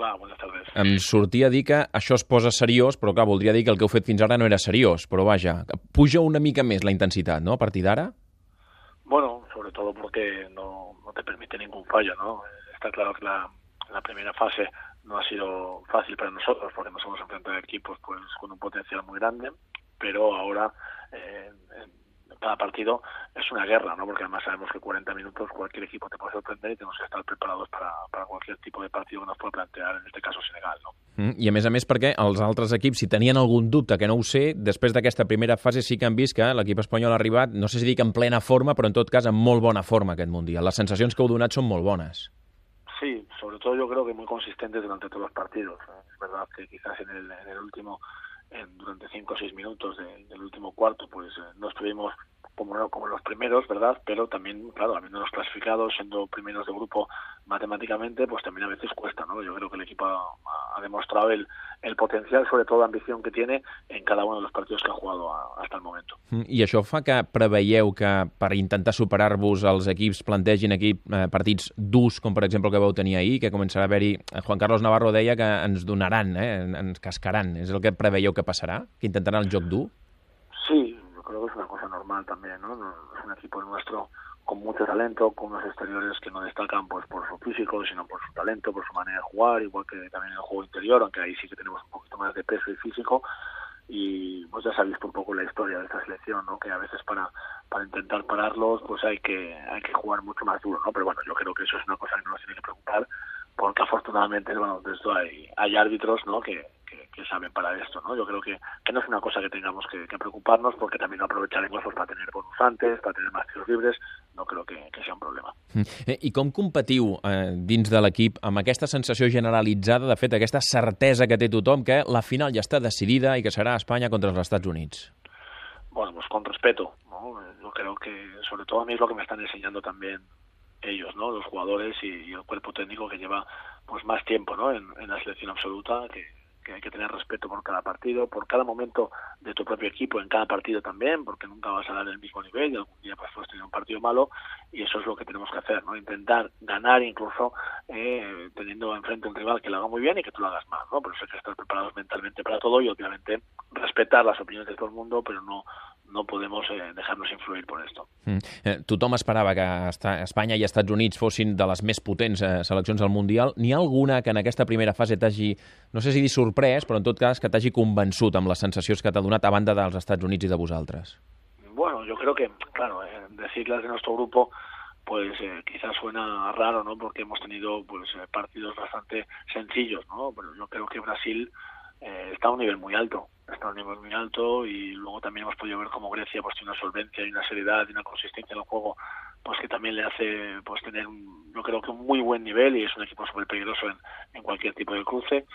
Hola, buenas tardes. Em sortia a dir que això es posa seriós, però clar, voldria dir que el que heu fet fins ara no era seriós, però vaja, puja una mica més la intensitat, no?, a partir d'ara? Bueno, sobre todo porque no, no te permite ningún fallo, ¿no? Está claro que la, la primera fase no ha sido fácil para nosotros porque nos hemos enfrentado a equipos pues con un potencial muy grande, pero ahora eh, cada partido es una guerra, ¿no? Porque además sabemos que 40 minutos cualquier equipo te puede sorprender y tenemos que estar preparados cualquier tipo de partido que nos pueda plantear, en este caso Senegal, ¿no? Mm, I a més a més perquè els altres equips, si tenien algun dubte, que no ho sé, després d'aquesta primera fase sí que han vist que l'equip espanyol ha arribat, no sé si dic en plena forma, però en tot cas en molt bona forma aquest Mundial. Les sensacions que heu donat són molt bones. Sí, sobre todo yo creo que muy consistentes durante todos los partidos. Es verdad que quizás en el, en el último, en, durante cinco o seis minutos de, del último cuarto, pues eh, no estuvimos como, como los primeros, ¿verdad? Pero también, claro, habiéndonos clasificado, siendo primeros de grupo matemáticamente, pues también a veces cuesta, ¿no? Yo creo que el equipo ha, ha demostrado el, el potencial, sobre todo ambición que tiene en cada uno de los partidos que ha jugado a, hasta el momento. I això fa que preveieu que per intentar superar-vos els equips plantegin aquí eh, partits durs, com per exemple el que vau tenir ahir, que començarà a haver-hi... Juan Carlos Navarro deia que ens donaran, eh, ens cascaran. És el que preveieu que passarà? Que intentaran el joc dur? Sí, creo que es también, ¿no? Es un equipo nuestro con mucho talento, con unos exteriores que no destacan pues por su físico, sino por su talento, por su manera de jugar, igual que también en el juego interior, aunque ahí sí que tenemos un poquito más de peso y físico. Y pues ya visto un poco la historia de esta selección, ¿no? Que a veces para para intentar pararlos, pues hay que hay que jugar mucho más duro, ¿no? Pero bueno, yo creo que eso es una cosa que no nos tiene que preocupar, porque afortunadamente, bueno, de esto hay hay árbitros, ¿no? Que, que, que saben para esto, ¿no? Yo creo que, que no es una cosa que tengamos que, que preocuparnos, porque también lo aprovecharemos pues, para tener bonus para tener más tiros libres, no creo que, que sea un problema. Eh, I com competiu eh, dins de l'equip amb aquesta sensació generalitzada, de fet, aquesta certesa que té tothom que la final ja està decidida i que serà Espanya contra els Estats Units? Bueno, pues con respeto, ¿no? Yo creo que, sobre todo a mí es lo que me están enseñando también ellos, ¿no? Los jugadores y, y el cuerpo técnico que lleva pues más tiempo, ¿no? En, en la selección absoluta, que, hay que tener respeto por cada partido, por cada momento de tu propio equipo en cada partido también, porque nunca vas a dar el mismo nivel y algún día pues, puedes tener un partido malo y eso es lo que tenemos que hacer, ¿no? Intentar ganar incluso eh, teniendo enfrente un rival que lo haga muy bien y que tú lo hagas mal, ¿no? Por eso hay que estar preparados mentalmente para todo y obviamente respetar las opiniones de todo el mundo, pero no no podemos eh, dejarnos influir por esto. Mm. Eh, tothom esperava que Espanya i Estats Units fossin de les més potents eh, seleccions al Mundial. N'hi ha alguna que en aquesta primera fase t'hagi, no sé si dir sorprès, però en tot cas que t'hagi convençut amb les sensacions que t'ha donat a banda dels Estats Units i de vosaltres? Bueno, yo creo que, claro, eh, decirlas de nuestro grupo pues eh, quizás suena raro, ¿no? Porque hemos tenido pues eh, partidos bastante sencillos, ¿no? Pero yo creo que Brasil eh, está a un nivel muy alto, está a un nivel muy alto y luego también hemos podido ver cómo Grecia pues tiene una solvencia y una seriedad y una consistencia en el juego pues que también le hace pues tener yo creo que un muy buen nivel y es un equipo súper peligroso en, en cualquier tipo de cruce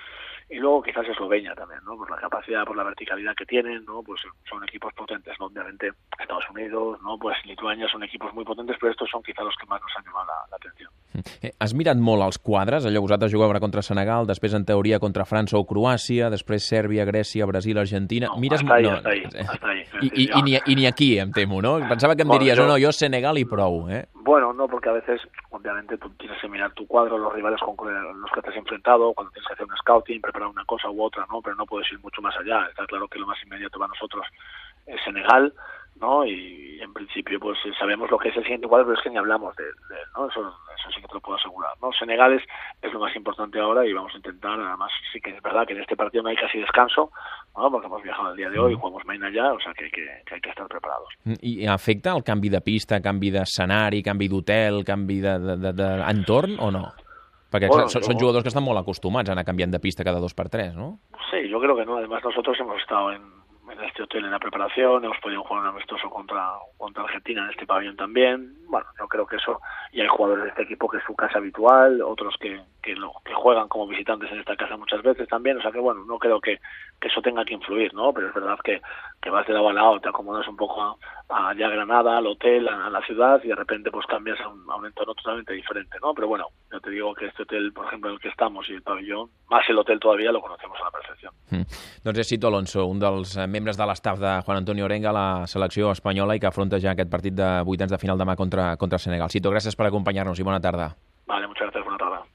y luego quizás Eslovenia también, ¿no? Por la capacidad, por la verticalidad que tienen, ¿no? Pues son equipos potentes, ¿no? Obviamente Estados Unidos, ¿no? Pues Lituania son equipos muy potentes, pero estos son quizás los que más nos han llamado la, la atención. Eh, has mirat molt els quadres, allò vosaltres ara contra Senegal, després en teoria contra França o Croàcia, després Sèrbia, Grècia, Brasil, Argentina... No, Mires... hasta ahí, no, hasta ahí, hasta ahí. I, i, i, ni, I ni aquí, em temo, no? Pensava que em Bueno, diries, jo- no, no, jo Senegal i prou, eh? Bueno, no, porque a veces, obviamente, tienes que mirar tu cuadro, los rivales con los que te has enfrentado, cuando tienes que hacer un scouting, preparar una cosa u otra, ¿no? Pero no puedes ir mucho más allá. Está claro que lo más inmediato para nosotros es Senegal, ¿no? Y en principio, pues sabemos lo que es el siguiente cuadro, pero es que ni hablamos de, de ¿no? Eso, lo puedo asegurar, ¿no? Senegal es, es lo más importante ahora y vamos a intentar, además, sí que es verdad que en este partido no hay casi descanso, ¿no? Porque hemos viajado el día de hoy y jugamos mañana ya, o sea que hay que, que, hay que estar preparados. I afecta el canvi de pista, canvi d'escenari, canvi d'hotel, canvi d'entorn de, de, d'entorn o no? Perquè Bueno, són, jo- són jugadors que estan molt acostumats a canviant de pista cada dos per tres, no? Sí, yo creo que no. Además, nosotros hemos estado en, en este hotel en la preparación, hemos podido jugar un amistoso contra, contra Argentina en este pabellón también. Bueno, yo creo que eso, y hay jugadores de este equipo que es su casa habitual, otros que, que, lo, que juegan como visitantes en esta casa muchas veces también. O sea que, bueno, no creo que, que eso tenga que influir, ¿no? Pero es verdad que, que vas de lado a lado, te acomodas un poco a, a Granada, al hotel, a, a la ciudad y de repente pues cambias a un, a un entorno totalmente diferente, ¿no? Pero bueno, yo te digo que este hotel, por ejemplo, en el que estamos y el pabellón, más el hotel todavía, lo conocemos a la perfección. Mm. Doncs és Cito Alonso, un dels eh, membres de l'estaf de Juan Antonio Orenga a la selecció espanyola i que afronta ja aquest partit de vuitens de final demà contra, contra Senegal. Cito, gràcies per acompanyar-nos i bona tarda. Vale, muchas gracias.